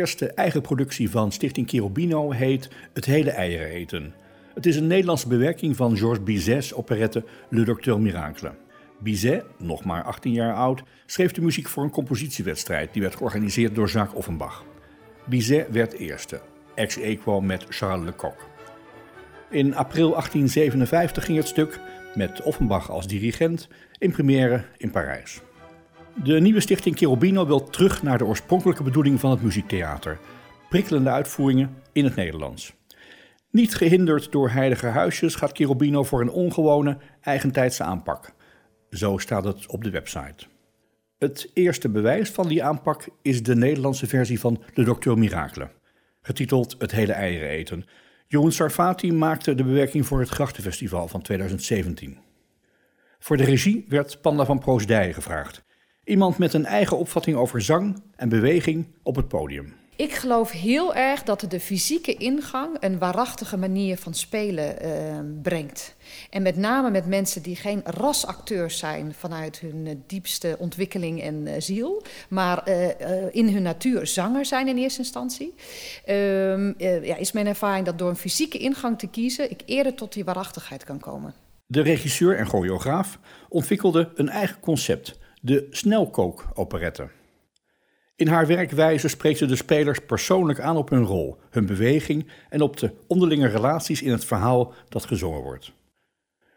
Eerste eigen productie van Stichting Cherubino heet Het hele eieren eten. Het is een Nederlandse bewerking van Georges Bizet's operette Le Docteur Miracle. Bizet, nog maar 18 jaar oud, schreef de muziek voor een compositiewedstrijd die werd georganiseerd door Jacques Offenbach. Bizet werd eerste, ex equo met Charles Lecoq. In april 1857 ging het stuk, met Offenbach als dirigent, in première in Parijs. De nieuwe stichting Cherubino wil terug naar de oorspronkelijke bedoeling van het muziektheater. Prikkelende uitvoeringen in het Nederlands. Niet gehinderd door heilige huisjes gaat Cherubino voor een ongewone, eigentijdse aanpak. Zo staat het op de website. Het eerste bewijs van die aanpak is de Nederlandse versie van De Docteur Miracle, getiteld Het hele eieren eten. Jeroen Sarfati maakte de bewerking voor het Grachtenfestival van 2017. Voor de regie werd Panda van Proosdij gevraagd. Iemand met een eigen opvatting over zang en beweging op het podium. Ik geloof heel erg dat de fysieke ingang een waarachtige manier van spelen uh, brengt. En met name met mensen die geen rasacteurs zijn vanuit hun uh, diepste ontwikkeling en uh, ziel, maar in hun natuur zanger zijn in eerste instantie. Ehm, ja, is mijn ervaring dat door een fysieke ingang te kiezen ik eerder tot die waarachtigheid kan komen. De regisseur en choreograaf ontwikkelde een eigen concept de snelkookoperette. In haar werkwijze spreekt ze de spelers persoonlijk aan op hun rol, hun beweging en op de onderlinge relaties in het verhaal dat gezongen wordt.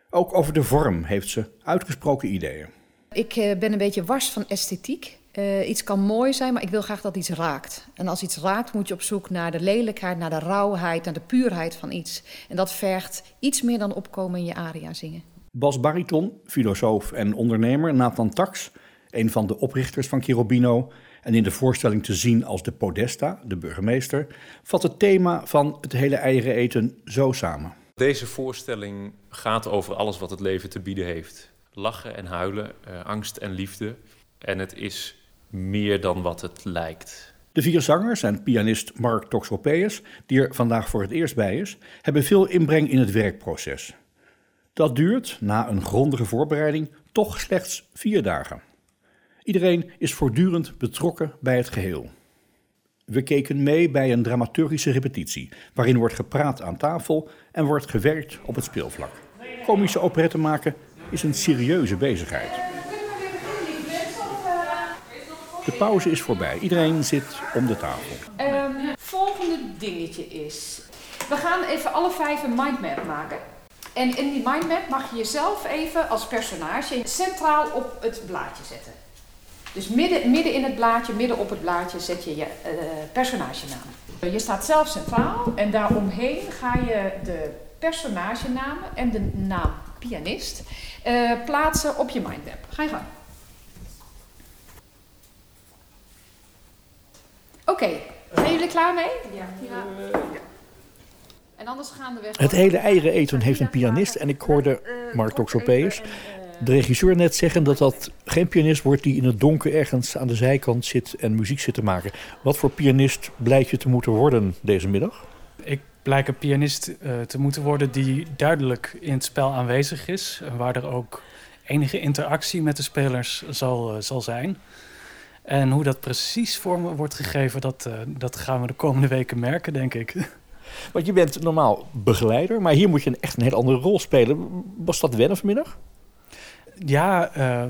Ook over de vorm heeft ze uitgesproken ideeën. Ik ben een beetje wars van esthetiek. Uh, iets kan mooi zijn, maar ik wil graag dat iets raakt. En als iets raakt, moet je op zoek naar de lelijkheid, naar de rauwheid, naar de puurheid van iets. En dat vergt iets meer dan opkomen in je aria zingen. Bas Bariton, filosoof en ondernemer Nathan Tax, een van de oprichters van Cherubino en in de voorstelling te zien als de Podesta, de burgemeester, vat het thema van het hele eieren eten zo samen. Deze voorstelling gaat over alles wat het leven te bieden heeft. Lachen en huilen, uh, angst en liefde. En het is meer dan wat het lijkt. De vier zangers en pianist Mark Toxopeus, die er vandaag voor het eerst bij is, hebben veel inbreng in het werkproces. Dat duurt, na een grondige voorbereiding, toch slechts vier dagen. Iedereen is voortdurend betrokken bij het geheel. We keken mee bij een dramaturgische repetitie, waarin wordt gepraat aan tafel en wordt gewerkt op het speelvlak. Komische operetten maken is een serieuze bezigheid. De pauze is voorbij. Iedereen zit om de tafel. Um, volgende dingetje is... We gaan even alle vijf een mindmap maken. En in die mindmap mag je jezelf even als personage centraal op het blaadje zetten. Dus midden, midden in het blaadje, midden op het blaadje zet je je uh, personagenaam. Je staat zelf centraal en daaromheen ga je de personagenamen en de naam pianist uh, plaatsen op je mindmap. Ga je gang. Oké, okay. zijn jullie klaar mee? Ja. ja. En anders gaan we weg. Het hele eieren eten heeft een pianist en ik hoorde Mark Toxopeus, de regisseur, net zeggen dat dat geen pianist wordt die in het donker ergens aan de zijkant zit en muziek zit te maken. Wat voor pianist blijkt je te moeten worden deze middag? Ik blijk een pianist uh, te moeten worden die duidelijk in het spel aanwezig is. En waar er ook enige interactie met de spelers zal, uh, zal zijn. En hoe dat precies vorm wordt gegeven, dat, uh, dat gaan we de komende weken merken, denk ik. Want je bent normaal begeleider, maar hier moet je echt een heel andere rol spelen. Was dat wennen vanmiddag? Ja, uh,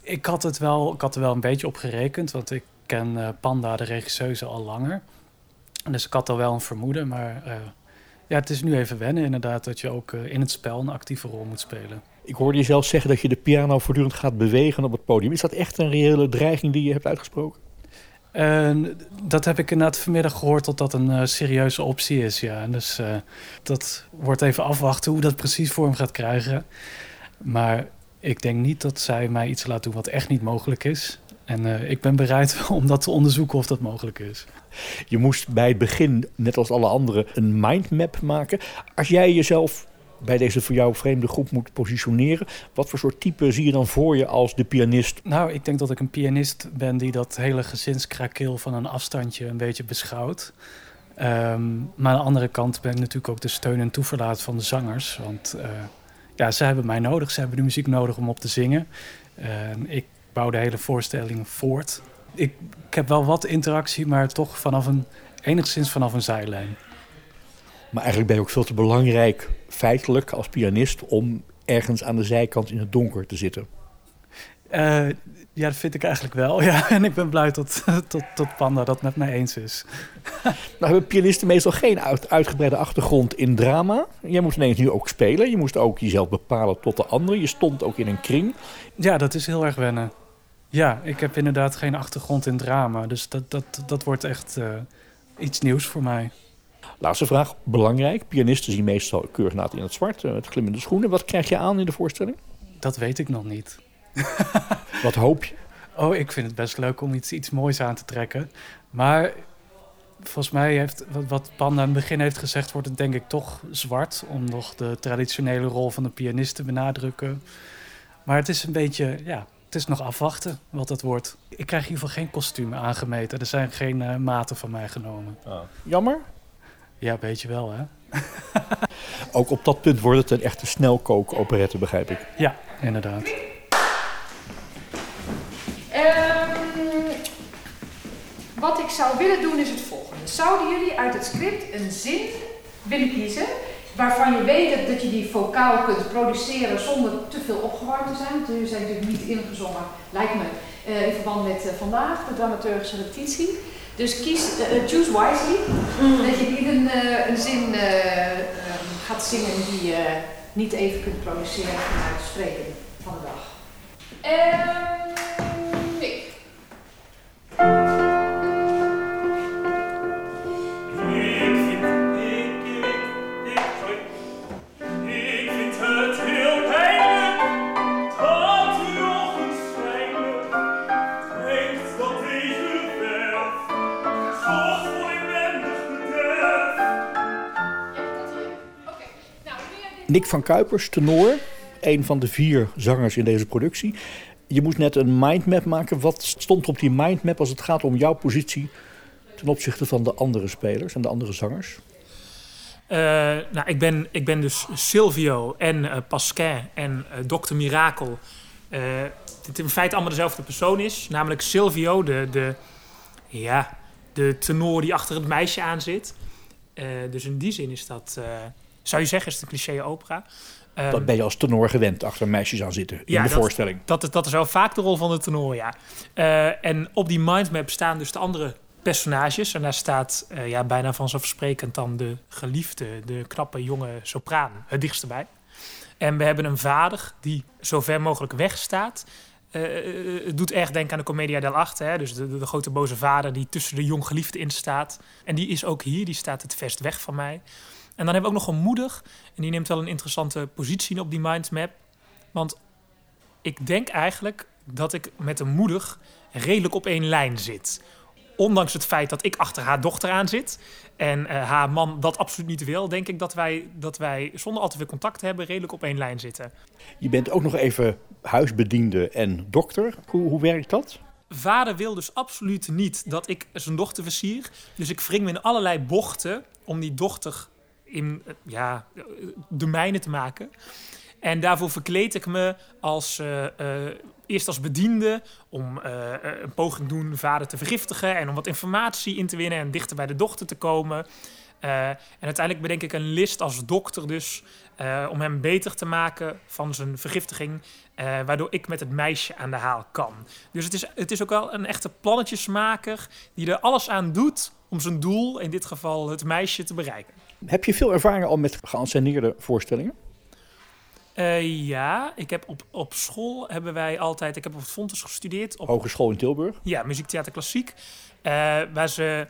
ik, had het wel, ik had er wel een beetje op gerekend, want ik ken uh, Panda, de regisseuse, al langer. Dus ik had al wel een vermoeden, maar uh, ja, het is nu even wennen inderdaad dat je ook in het spel een actieve rol moet spelen. Ik hoorde je zelf zeggen dat je de piano voortdurend gaat bewegen op het podium. Is dat echt een reële dreiging die je hebt uitgesproken? Dat heb ik inderdaad vanmiddag gehoord dat dat een uh, serieuze optie is. Ja. Dus uh, dat wordt even afwachten hoe dat precies vorm gaat krijgen. Maar ik denk niet dat zij mij iets laat doen wat echt niet mogelijk is. En uh, ik ben bereid om dat te onderzoeken of dat mogelijk is. Je moest bij het begin, net als alle anderen, een mindmap maken. Als jij jezelf bij deze voor jou vreemde groep moet positioneren. Wat voor soort type zie je dan voor je als de pianist? Nou, ik denk dat ik een pianist ben die dat hele gezinskrakeel van een afstandje een beetje beschouwt. Um, maar aan de andere kant ben ik natuurlijk ook de steun en toeverlaat van de zangers. Want uh, ja, ze hebben mij nodig, ze hebben de muziek nodig om op te zingen. Uh, ik bouw de hele voorstelling voort. Ik, ik heb wel wat interactie, maar toch vanaf een, enigszins vanaf een zijlijn. Maar eigenlijk ben je ook veel te belangrijk, feitelijk, als pianist, om ergens aan de zijkant in het donker te zitten. Uh, ja, dat vind ik eigenlijk wel. Ja. En ik ben blij dat, tot, tot Panda dat met mij eens is. nou hebben pianisten meestal geen uit, uitgebreide achtergrond in drama. Jij moest ineens nu ook spelen. Je moest ook jezelf bepalen tot de anderen. Je stond ook in een kring. Ja, dat is heel erg wennen. Ja, ik heb inderdaad geen achtergrond in drama. Dus dat, dat, dat wordt echt uh, iets nieuws voor mij. Laatste vraag, belangrijk. Pianisten zien meestal keurig naad in het zwart, met glimmende schoenen. Wat krijg je aan in de voorstelling? Dat weet ik nog niet. Wat hoop je? Oh, ik vind het best leuk om iets, iets moois aan te trekken. Maar volgens mij heeft wat, Panda aan het begin heeft gezegd, wordt het denk ik toch zwart. Om nog de traditionele rol van de pianist te benadrukken. Maar het is een beetje, ja, het is nog afwachten wat het wordt. Ik krijg in ieder geval geen kostuum aangemeten. Er zijn geen uh, maten van mij genomen. Oh. Jammer? Ja, weet je wel, hè? Ook op dat punt wordt het een echte snelkook-operette, begrijp ik. Ja, inderdaad. Um, wat ik zou willen doen is het volgende. Zouden jullie uit het script een zin willen kiezen waarvan je weet dat je die vocaal kunt produceren zonder te veel opgewarmd te zijn? Want jullie zijn natuurlijk niet ingezongen, lijkt me, uh, in verband met uh, vandaag, de dramaturgische repetitie. Dus kies, uh, choose wisely. Mm. Dat je niet een, uh, een zin uh, gaat zingen die je niet even kunt produceren vanuit het spreken van de dag. Nick van Kuipers, tenor, een van de vier zangers in deze productie. Je moest net een mindmap maken. Wat stond op die mindmap als het gaat om jouw positie ten opzichte van de andere spelers en de andere zangers? Uh, nou, ik ben, ik ben dus Silvio en uh, Pasquin en uh, Dr. Mirakel. het in feite allemaal dezelfde persoon is. Namelijk Silvio, de, de, ja, de tenor die achter het meisje aan zit. dus in die zin is dat zou je zeggen, is het een cliché opera. Um, dat ben je als tenor gewend, achter meisjes aan zitten in de dat, voorstelling. Dat, dat is wel vaak de rol van de tenor, ja. Uh, en op die mindmap staan dus de andere personages. En daar staat uh, ja, bijna vanzelfsprekend dan de geliefde, de knappe jonge sopraan het dichtst bij. En we hebben een vader die zo ver mogelijk weg staat. Uh, het doet erg denken aan de Commedia dell'arte. Hè? Dus de, de, de, grote boze vader die tussen de jong geliefde in staat. En die is ook hier, die staat het vest weg van mij. En dan hebben we ook nog een moeder. En die neemt wel een interessante positie op die mindmap. Want ik denk eigenlijk dat ik met een moeder redelijk op één lijn zit. Ondanks het feit dat ik achter haar dochter aan zit en uh, haar man dat absoluut niet wil, denk ik dat wij, dat wij zonder al te veel contact te hebben redelijk op één lijn zitten. Je bent ook nog even huisbediende en dokter. Hoe, hoe werkt dat? Vader wil dus absoluut niet dat ik zijn dochter versier. Dus ik wring me in allerlei bochten om die dochter in ja, de te maken. En daarvoor verkleed ik me als, uh, uh, eerst als bediende om uh, een poging doen vader te vergiftigen en om wat informatie in te winnen en dichter bij de dochter te komen. en uiteindelijk bedenk ik een list als dokter dus om hem beter te maken van zijn vergiftiging, waardoor ik met het meisje aan de haal kan. Dus het is, het is ook wel een echte plannetjesmaker die er alles aan doet om zijn doel, in dit geval het meisje, te bereiken. Heb je veel ervaring al met geanceneerde voorstellingen? Eh, ja, ik heb op, op school hebben wij altijd... Ik heb op het Fontes gestudeerd. Op, Hogeschool in Tilburg. Ja, muziektheater klassiek. Eh, waar ze,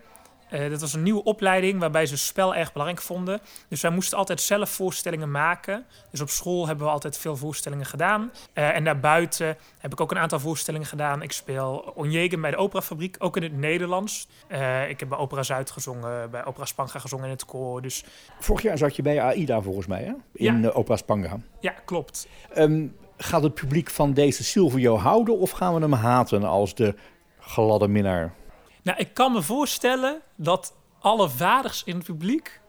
eh, dat was een nieuwe opleiding waarbij ze spel erg belangrijk vonden. Dus wij moesten altijd zelf voorstellingen maken. Dus op school hebben we altijd veel voorstellingen gedaan. Eh, en daarbuiten heb ik ook een aantal voorstellingen gedaan. Ik speel Onjegen bij de Operafabriek, ook in het Nederlands. Eh, ik heb bij Opera Zuid gezongen, bij Opera Spanga gezongen in het koor. Dus Vorig jaar zat je bij AIDA volgens mij, hè? In Ja. Opera Spanga. ja, klopt. Ehm, gaat het publiek van deze Silvio houden of gaan we hem haten als de gladde minnaar? Nou, ik kan me voorstellen dat alle vaders in het publiek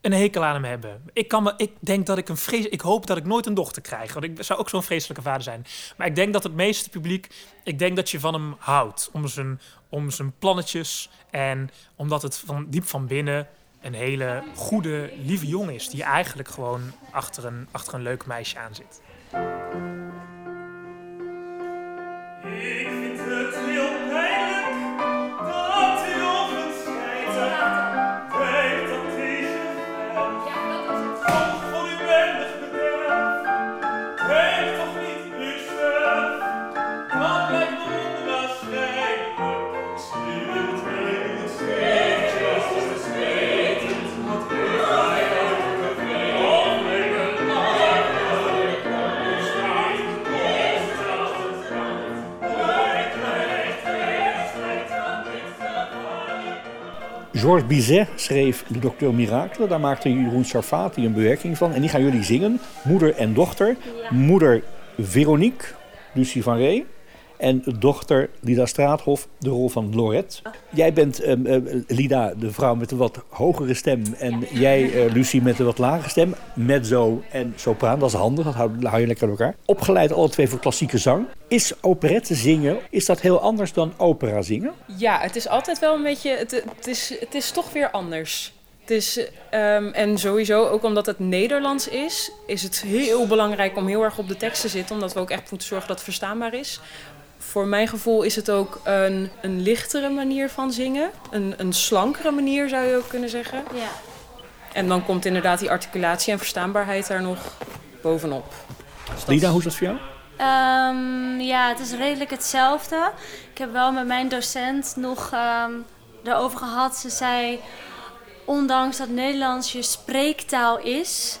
een hekel aan hem hebben. Ik, kan me, ik denk dat ik een vrees, ik hoop dat ik nooit een dochter krijg, want ik zou ook zo'n vreselijke vader zijn. Maar ik denk dat het meeste publiek, ik denk dat je van hem houdt, om zijn, om zijn plannetjes en omdat het van diep van binnen een hele goede, lieve jongen is die eigenlijk gewoon achter een, achter een leuk meisje aan zit. Ik Georges Bizet schreef De Docteur Miracle. Daar maakte Jeroen Sarfati een bewerking van. En die gaan jullie zingen. Moeder en dochter. Moeder Veronique, Lucie van Ree. En dochter Lida Straathof, de rol van Lorette. Jij bent ehm, eh, Lida, de vrouw met de wat hogere stem. En jij, eh, Lucie, met de wat lagere stem. Mezzo en sopraan, dat is handig. Dat hou, hou je lekker aan elkaar. Opgeleid alle twee voor klassieke zang. Is operette zingen, is dat heel anders dan opera zingen? Ja, het is altijd wel een beetje. Het, het, is, het is toch weer anders. Het is, ehm, en sowieso, ook omdat het Nederlands is, is het heel belangrijk om heel erg op de tekst te zitten. Omdat we ook echt moeten zorgen dat het verstaanbaar is. Voor mijn gevoel is het ook een, een lichtere manier van zingen. Een, een slankere manier zou je ook kunnen zeggen. Ja. En dan komt inderdaad die articulatie en verstaanbaarheid daar nog bovenop. Dus Lida, hoe is dat voor jou? Ehm, ja, het is redelijk hetzelfde. Ik heb wel met mijn docent nog ehm erover gehad. Ze zei, ondanks dat Nederlands je spreektaal is...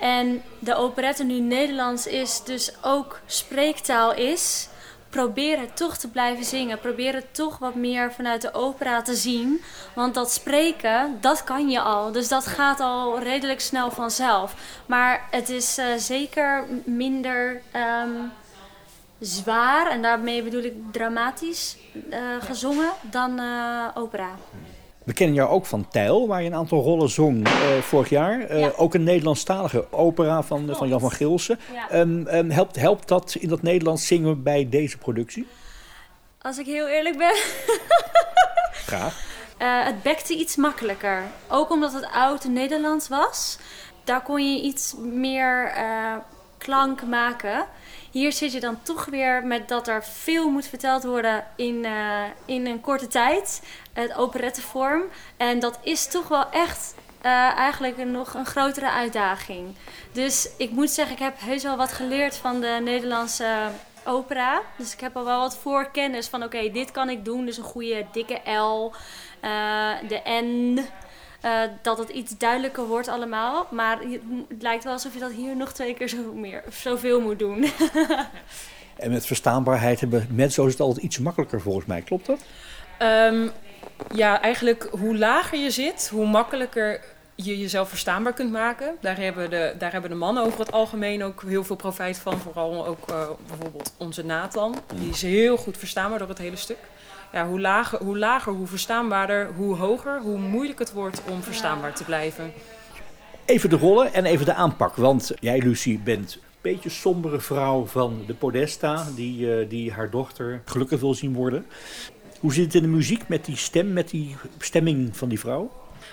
en de operette nu Nederlands is, dus ook spreektaal is... probeer het toch te blijven zingen. Probeer het toch wat meer vanuit de opera te zien. Want dat spreken, dat kan je al. Dus dat gaat al redelijk snel vanzelf. Maar het is eh, zeker minder ehm, zwaar, en daarmee bedoel ik dramatisch, eh, gezongen dan eh, opera. We kennen jou ook van Tijl, waar je een aantal rollen zong eh, vorig jaar. Eh, Ja. Ook een Nederlandstalige opera van, van Jan van Gilsen. Ja. Ehm, ehm, helpt, helpt dat in dat Nederlands zingen bij deze productie? Als ik heel eerlijk ben, Graag. Eh, het bekte iets makkelijker. Ook omdat het oud Nederlands was. Daar kon je iets meer eh, klank maken. Hier zit je dan toch weer met dat er veel moet verteld worden in, eh, in een korte tijd. Het operettevorm. En dat is toch wel echt eh, eigenlijk nog een grotere uitdaging. Dus ik moet zeggen, ik heb heus wel wat geleerd van de Nederlandse opera. Dus ik heb al wel wat voorkennis van oké, dit kan ik doen. Dus een goede dikke L, eh, de N. eh, dat het iets duidelijker wordt allemaal. Maar het lijkt wel alsof je dat hier nog twee keer zo meer, zoveel moet doen. En met verstaanbaarheid hebben mezzo is het altijd iets makkelijker volgens mij. Klopt dat? Ehm, ja, eigenlijk hoe lager je zit, hoe makkelijker je jezelf verstaanbaar kunt maken. Daar hebben de, daar hebben de mannen over het algemeen ook heel veel profijt van. Vooral ook eh, bijvoorbeeld onze Nathan. Die is heel goed verstaanbaar door het hele stuk. Ja, hoe lager, hoe lager, hoe verstaanbaarder, hoe hoger, hoe moeilijk het wordt om verstaanbaar te blijven. Even de rollen en even de aanpak. Want jij, Lucie, bent een beetje sombere vrouw van de Podesta. Die, eh, die haar dochter gelukkig wil zien worden. Hoe zit het in de muziek met die stem, met die stemming van die vrouw?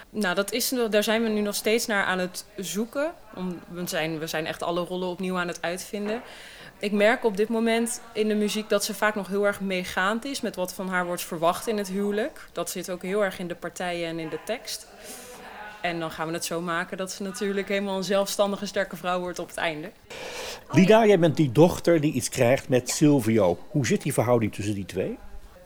Nou, dat is, daar zijn we nu nog steeds naar aan het zoeken. Om, we, zijn, we zijn echt alle rollen opnieuw aan het uitvinden. Ik merk op dit moment in de muziek dat ze vaak nog heel erg meegaand is met wat van haar wordt verwacht in het huwelijk. Dat zit ook heel erg in de partijen en in de tekst. En dan gaan we het zo maken dat ze natuurlijk helemaal een zelfstandige, sterke vrouw wordt op het einde. Lida, jij bent die dochter die iets krijgt met Silvio. Hoe zit die verhouding tussen die twee?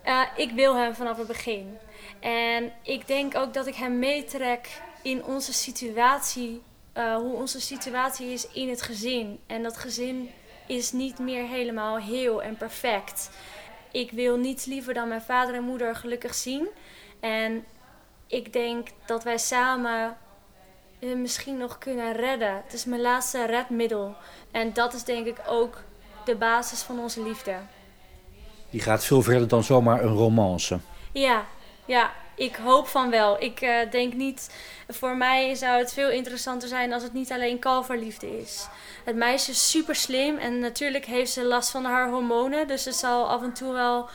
Uh, ik wil hem vanaf het begin. En ik denk ook dat ik hem meetrek in onze situatie. Uh, hoe onze situatie is in het gezin. En dat gezin is niet meer helemaal heel en perfect. Ik wil niets liever dan mijn vader en moeder gelukkig zien. En ik denk dat wij samen misschien nog kunnen redden. Het is mijn laatste redmiddel. En dat is denk ik ook de basis van onze liefde. Die gaat veel verder dan zomaar een romance. Ja, ja. Ik hoop van wel. Ik uh, denk niet. Voor mij zou het veel interessanter zijn als het niet alleen kalverliefde is. Het meisje is super slim en natuurlijk heeft ze last van haar hormonen. Dus ze zal af en toe wel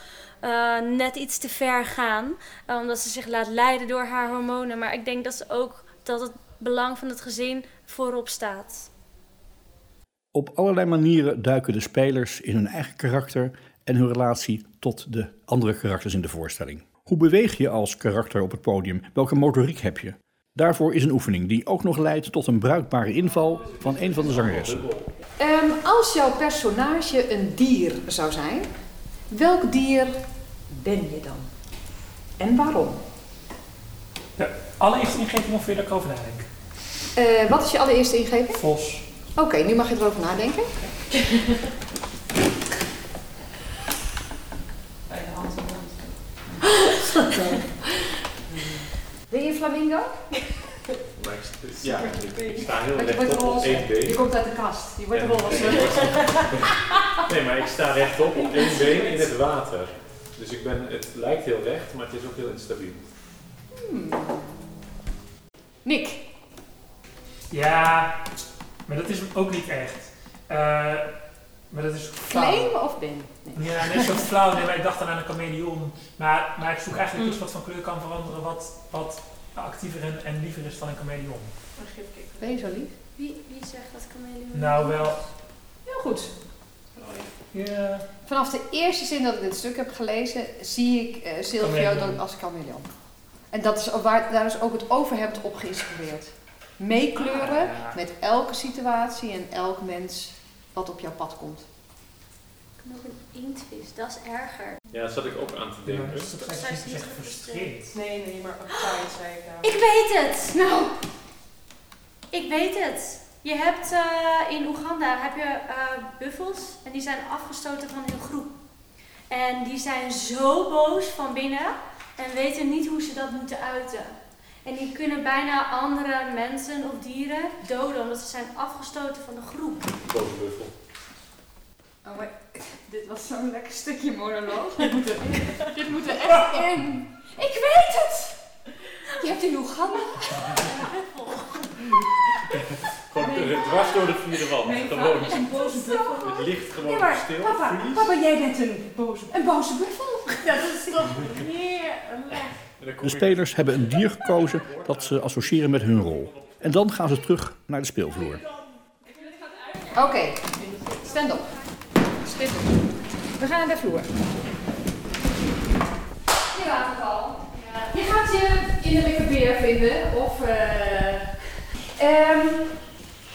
uh, net iets te ver gaan. Uh, omdat ze zich laat leiden door haar hormonen. Maar ik denk dat, ze ook, dat het belang van het gezin voorop staat. Op allerlei manieren duiken de spelers in hun eigen karakter en hun relatie tot de andere karakters in de voorstelling. Hoe beweeg je als karakter op het podium? Welke motoriek heb je? Daarvoor is een oefening die ook nog leidt tot een bruikbare inval van een van de zangeressen. Um, als jouw personage een dier zou zijn, welk dier ben je dan? En waarom? De allereerste ingeving of wil ik erover nadenken? Uh, wat is je allereerste ingeving? Vos. Oké, okay, nu mag je erover nadenken. Flamingo? Ja, ik sta heel rechtop op één been. Je komt uit de kast, je wordt roze. nee, maar ik sta rechtop op één been in het water. Dus ik ben, het lijkt heel recht, maar het is ook heel instabiel. Hmm. Nick. Ja, maar dat is ook niet echt. Uh, maar dat is flauw. Claim of ben? Nee. Ja, net zo flauw. Nee, maar ik dacht dan aan een chameleon. Maar, maar ik zoek eigenlijk mm. iets wat van kleur kan veranderen, wat, wat actiever en, en liever is dan een chameleon. Ben je zo lief? Wie, wie zegt dat chameleon? Nou, wel. Heel goed. Ja. Vanaf de eerste zin dat ik dit stuk heb gelezen, zie ik uh, Silvio als chameleon. En dat is waar, daar is ook het overhemd op geïnspireerd. Meekleuren ah, ja. met elke situatie en elk mens wat op jouw pad komt. Nog een inktvis, dat is erger. Ja, dat zat ik ook aan te denken. Ja, dat is gefrustreerd. Nee, nee, maar uptight zei ik nou. Ik weet het! Nou, ik weet het. Je hebt uh, in Oeganda heb je uh, buffels en die zijn afgestoten van hun groep. En die zijn zo boos van binnen en weten niet hoe ze dat moeten uiten. En die kunnen bijna andere mensen of dieren doden omdat ze zijn afgestoten van de groep. Boze buffel. Oh, maar dit was zo'n lekker stukje monoloog. Dit moet, er, dit moet er echt in. Ik weet het! Je hebt in Oeganda Gewoon nee. dwars door de vierde wand. Nee, gewoon. is een boze buffel. Het ligt gewoon maar, stil. Papa, papa, jij bent een boze, een boze buffel. Ja, dat is toch heerlijk. De spelers hebben een dier gekozen dat ze associëren met hun rol. En dan gaan ze terug naar de speelvloer. Oké, okay. stand op. We gaan naar de vloer. Je gaat het al. Je gaat je in de Wikipedia vinden of... Uh, um,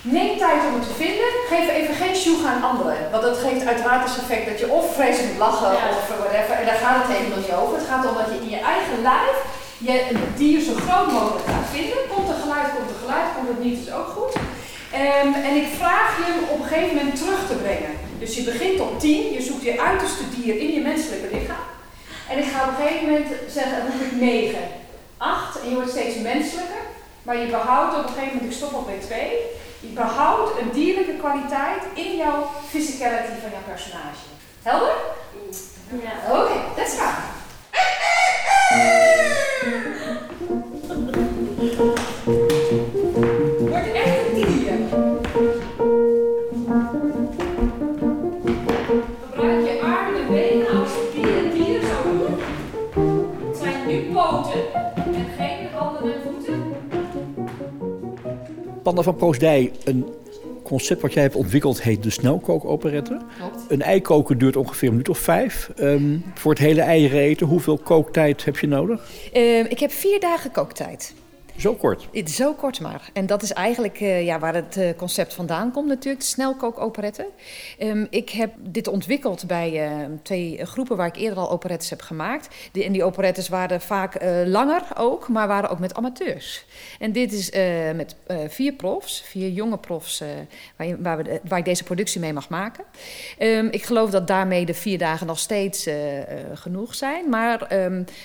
neem tijd om het te vinden. Geef even geen sjoeg aan anderen. Want dat geeft uiteraard het effect dat je of vreselijk lachen ja. of whatever. En daar gaat het helemaal niet over. Het gaat om dat je in je eigen lijf je een dier zo groot mogelijk gaat vinden. Komt er geluid, komt er geluid, komt het niet, is ook goed. Um, en ik vraag je hem op een gegeven moment terug te brengen. Dus je begint op 10, je zoekt je uiterste dier in je menselijke lichaam. En ik ga op een gegeven moment zeggen, dan ik 9, 8 en je wordt steeds menselijker. Maar je behoudt op een gegeven moment, ik stop op bij 2, je behoudt een dierlijke kwaliteit in jouw physicality van jouw personage. Helder? Ja. Oké, okay, let's go. Panda van Proosdij, een concept wat jij hebt ontwikkeld heet de snelkookoperette. Een ei koken duurt ongeveer een minuut of vijf. Um, voor het hele eieren eten, hoeveel kooktijd heb je nodig? Uh, ik heb vier dagen kooktijd. Zo kort. Zo kort maar. En dat is eigenlijk uh, ja, waar het uh, concept vandaan komt natuurlijk, de snelkookoperetten. Um, ik heb dit ontwikkeld bij uh, twee groepen waar ik eerder al operettes heb gemaakt. Die, en die operettes waren vaak langer ook, maar waren ook met amateurs. En dit is met vier profs, vier jonge profs, waar, waar, we, waar, ik deze productie mee mag maken. Um, ik geloof dat daarmee de vier dagen nog steeds genoeg zijn. Maar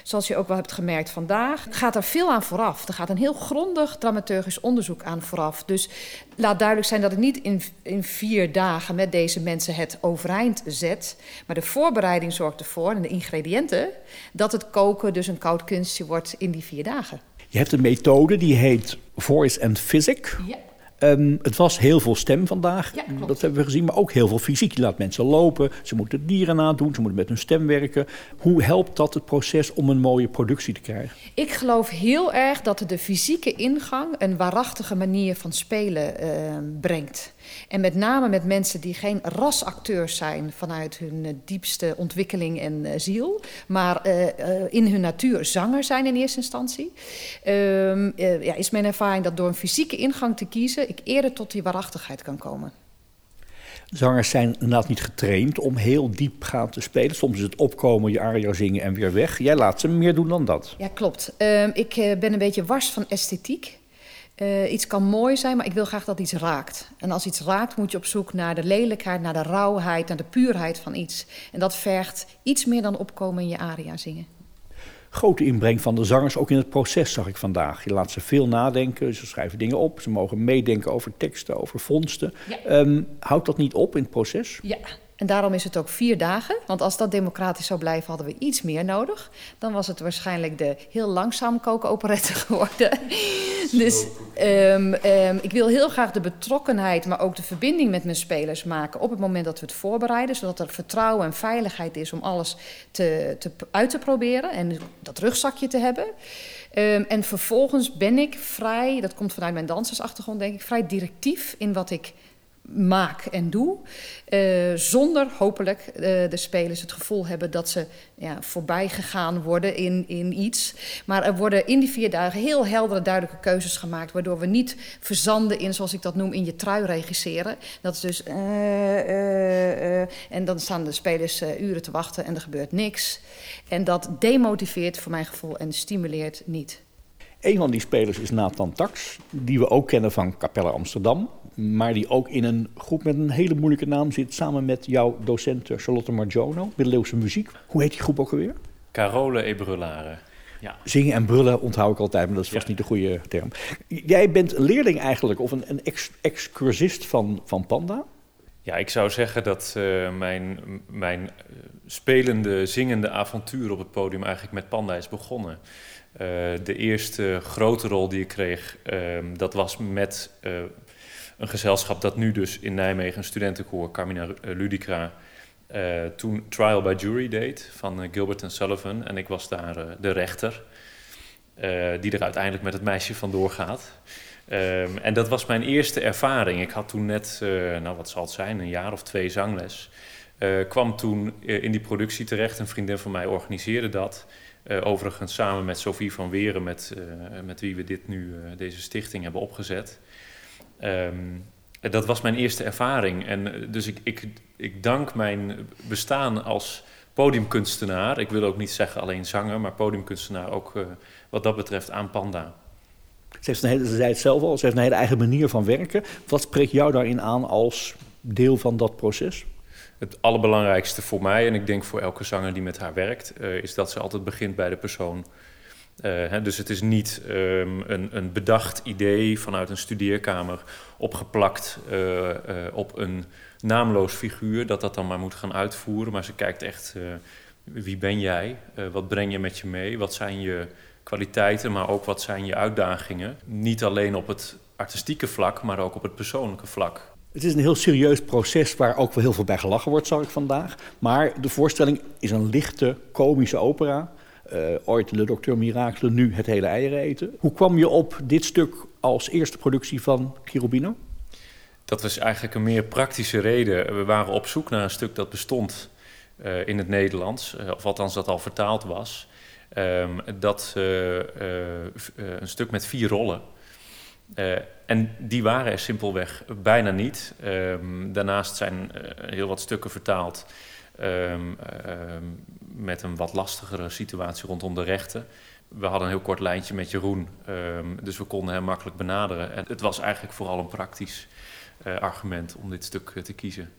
zoals je ook wel hebt gemerkt vandaag, gaat er veel aan vooraf. Er gaat een heel grondig dramaturgisch onderzoek aan vooraf. Dus laat duidelijk zijn dat ik niet in, in vier dagen met deze mensen het overeind zet. Maar de voorbereiding zorgt ervoor en de ingrediënten dat het koken dus een koud kunstje wordt in die vier dagen. Je hebt een methode die heet Voice and Physics. Ja. Um, het was heel veel stem vandaag, ja, dat hebben we gezien, maar ook heel veel fysiek. Je laat mensen lopen, ze moeten dieren nadoen, ze moeten met hun stem werken. Hoe helpt dat het proces om een mooie productie te krijgen? Ik geloof heel erg dat de fysieke ingang een waarachtige manier van spelen uh, brengt. En met name met mensen die geen rasacteurs zijn vanuit hun uh, diepste ontwikkeling en uh, ziel, maar uh, in hun natuur zanger zijn in eerste instantie, ehm, ja, is mijn ervaring dat door een fysieke ingang te kiezen ik eerder tot die waarachtigheid kan komen. Zangers zijn inderdaad niet getraind om heel diepgaand te spelen. Soms is het opkomen, je aria zingen en weer weg. Jij laat ze meer doen dan dat. Ja, klopt. Uh, ik ben een beetje wars van esthetiek. Uh, iets kan mooi zijn, maar ik wil graag dat iets raakt. En als iets raakt, moet je op zoek naar de lelijkheid, naar de rauwheid, naar de puurheid van iets. En dat vergt iets meer dan opkomen in je aria zingen. Grote inbreng van de zangers, ook in het proces zag ik vandaag. Je laat ze veel nadenken, ze schrijven dingen op, ze mogen meedenken over teksten, over vondsten. Ja. Um, houdt dat niet op in het proces? Ja, en daarom is het ook vier dagen. Want als dat democratisch zou blijven, hadden we iets meer nodig. Dan was het waarschijnlijk de heel langzaam kokenoperette geworden. dus um, um, ik wil heel graag de betrokkenheid, maar ook de verbinding met mijn spelers maken op het moment dat we het voorbereiden. Zodat er vertrouwen en veiligheid is om alles te, te, uit te proberen en dat rugzakje te hebben. Um, en vervolgens ben ik vrij, dat komt vanuit mijn dansersachtergrond denk ik, vrij directief in wat ik maak en doe. Uh, zonder hopelijk uh, de spelers het gevoel hebben dat ze ja, voorbij gegaan worden in, in iets. Maar er worden in die vier dagen heel heldere, duidelijke keuzes gemaakt. Waardoor we niet verzanden in, zoals ik dat noem, in je trui regisseren. Dat is dus. Uh, en dan staan de spelers uren te wachten en er gebeurt niks. En dat demotiveert voor mijn gevoel en stimuleert niet. Een van die spelers is Nathan Tax, die we ook kennen van Capelle Amsterdam. Maar die ook in een groep met een hele moeilijke naam zit, samen met jouw docent Charlotte Margiono, middeleeuwse muziek. Hoe heet die groep ook alweer? Carole e Brullare. Ja. Zingen en brullen onthoud ik altijd, maar dat is vast ja. niet de goede term. Jij bent leerling eigenlijk, of een, een ex excursist van, van Panda? Ja, ik zou zeggen dat uh, mijn, mijn spelende, zingende avontuur op het podium eigenlijk met Panda is begonnen. Uh, de eerste grote rol die ik kreeg, uh, dat was met een gezelschap dat nu dus in Nijmegen een studentenkoor, Carmina Ludica, toen Trial by Jury deed van Gilbert en Sullivan. En ik was daar de rechter, die er uiteindelijk met het meisje vandoor gaat. Um, en dat was mijn eerste ervaring. Ik had toen net, nou wat zal het zijn, een jaar of twee zangles. kwam toen in die productie terecht, een vriendin van mij organiseerde dat. Uh, overigens samen met Sophie van Weren, met, uh, met wie we dit nu, uh, deze stichting hebben opgezet. Um, dat was mijn eerste ervaring. En dus ik, ik, ik dank mijn bestaan als podiumkunstenaar. Ik wil ook niet zeggen alleen zanger, maar podiumkunstenaar ook wat dat betreft aan Panda. Ze, heeft een hele, ze zei het zelf al, ze heeft een hele eigen manier van werken. Wat spreekt jou daarin aan als deel van dat proces? Het allerbelangrijkste voor mij, en ik denk voor elke zanger die met haar werkt, uh, is dat ze altijd begint bij de persoon. Hè, dus het is niet um, een, een, bedacht idee vanuit een studeerkamer opgeplakt uh, op een naamloos figuur, dat dat dan maar moet gaan uitvoeren. Maar ze kijkt echt, wie ben jij? wat breng je met je mee? Wat zijn je kwaliteiten, maar ook wat zijn je uitdagingen? Niet alleen op het artistieke vlak, maar ook op het persoonlijke vlak. Het is een heel serieus proces waar ook wel heel veel bij gelachen wordt, zag ik vandaag. Maar de voorstelling is een lichte, komische opera. Uh, ooit Le Docteur Miracle, nu Het hele eieren eten. Hoe kwam je op dit stuk als eerste productie van Cherubino? Dat was eigenlijk een meer praktische reden. We waren op zoek naar een stuk dat bestond uh, in het Nederlands, uh, of althans dat al vertaald was. Ehm, dat een stuk met vier rollen. en die waren er simpelweg bijna niet. Um, daarnaast zijn heel wat stukken vertaald um, met een wat lastigere situatie rondom de rechten. We hadden een heel kort lijntje met Jeroen, dus we konden hem makkelijk benaderen. En het was eigenlijk vooral een praktisch argument om dit stuk te kiezen.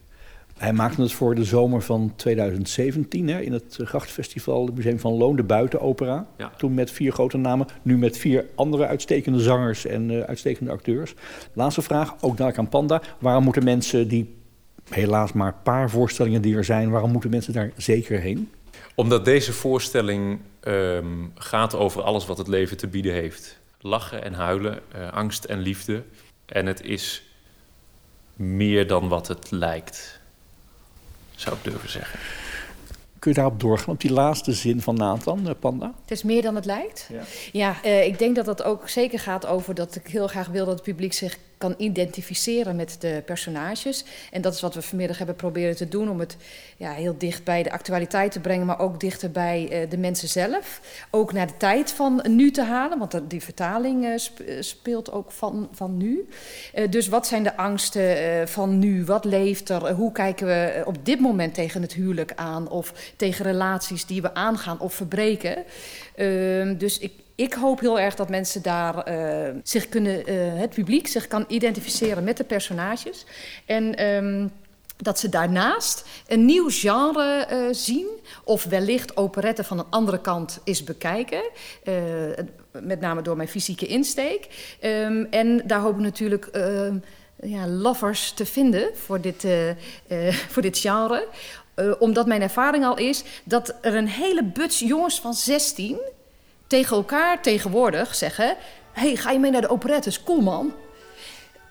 Hij maakte het voor de zomer van 2017 hè, in het Grachtfestival, het Museum van Loon, de Buitenopera. Ja. Toen met vier grote namen, nu met vier andere uitstekende zangers en uh, uitstekende acteurs. Laatste vraag, ook dadelijk aan Panda. Waarom moeten mensen die, helaas maar een paar voorstellingen die er zijn, waarom moeten mensen daar zeker heen? Omdat deze voorstelling um, gaat over alles wat het leven te bieden heeft. Lachen en huilen, uh, angst en liefde. En het is meer dan wat het lijkt zou ik durven zeggen. Kun je daarop doorgaan, op die laatste zin van Nathan, eh, Panda? Het is meer dan het lijkt. Ja, ja uh, ik denk dat dat ook zeker gaat over dat ik heel graag wil dat het publiek zich kan identificeren met de personages. En dat is wat we vanmiddag hebben proberen te doen om het ja, heel dicht bij de actualiteit te brengen, maar ook dichter bij uh, de mensen zelf. Ook naar de tijd van nu te halen, want die vertaling uh, speelt ook van, van nu. Dus wat zijn de angsten van nu? Wat leeft er? hoe kijken we op dit moment tegen het huwelijk aan? Of tegen relaties die we aangaan of verbreken? Ehm, dus ik, ik hoop heel erg dat mensen daar uh, zich kunnen, uh, het publiek zich kan identificeren met de personages. En um, dat ze daarnaast een nieuw genre uh, zien, of wellicht operetten van een andere kant is bekijken. met name door mijn fysieke insteek. Um, en daar hoop ik natuurlijk ja, lovers te vinden voor dit, voor dit genre. omdat mijn ervaring al is dat er een hele buts jongens van 16 tegen elkaar tegenwoordig zeggen... hey, ga je mee naar de operettes? Cool, man.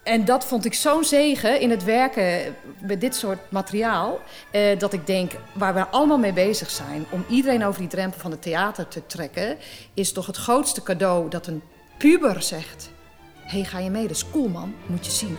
En dat vond ik zo'n zegen in het werken met dit soort materiaal... Eh, dat ik denk, waar we allemaal mee bezig zijn... om iedereen over die drempel van het theater te trekken... is toch het grootste cadeau dat een puber zegt... hey, ga je mee? Dat is cool, man. Moet je zien.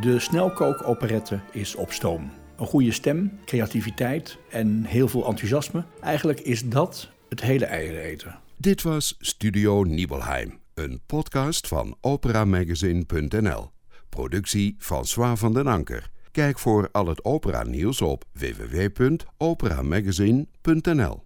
De snelkookoperette is op stoom. Een goede stem, creativiteit en heel veel enthousiasme. Eigenlijk is dat het hele eieren eten. Dit was Studio Nibelheim, een podcast van operamagazine.nl. Productie François van den Anker. Kijk voor al het opera nieuws op www.operamagazine.nl.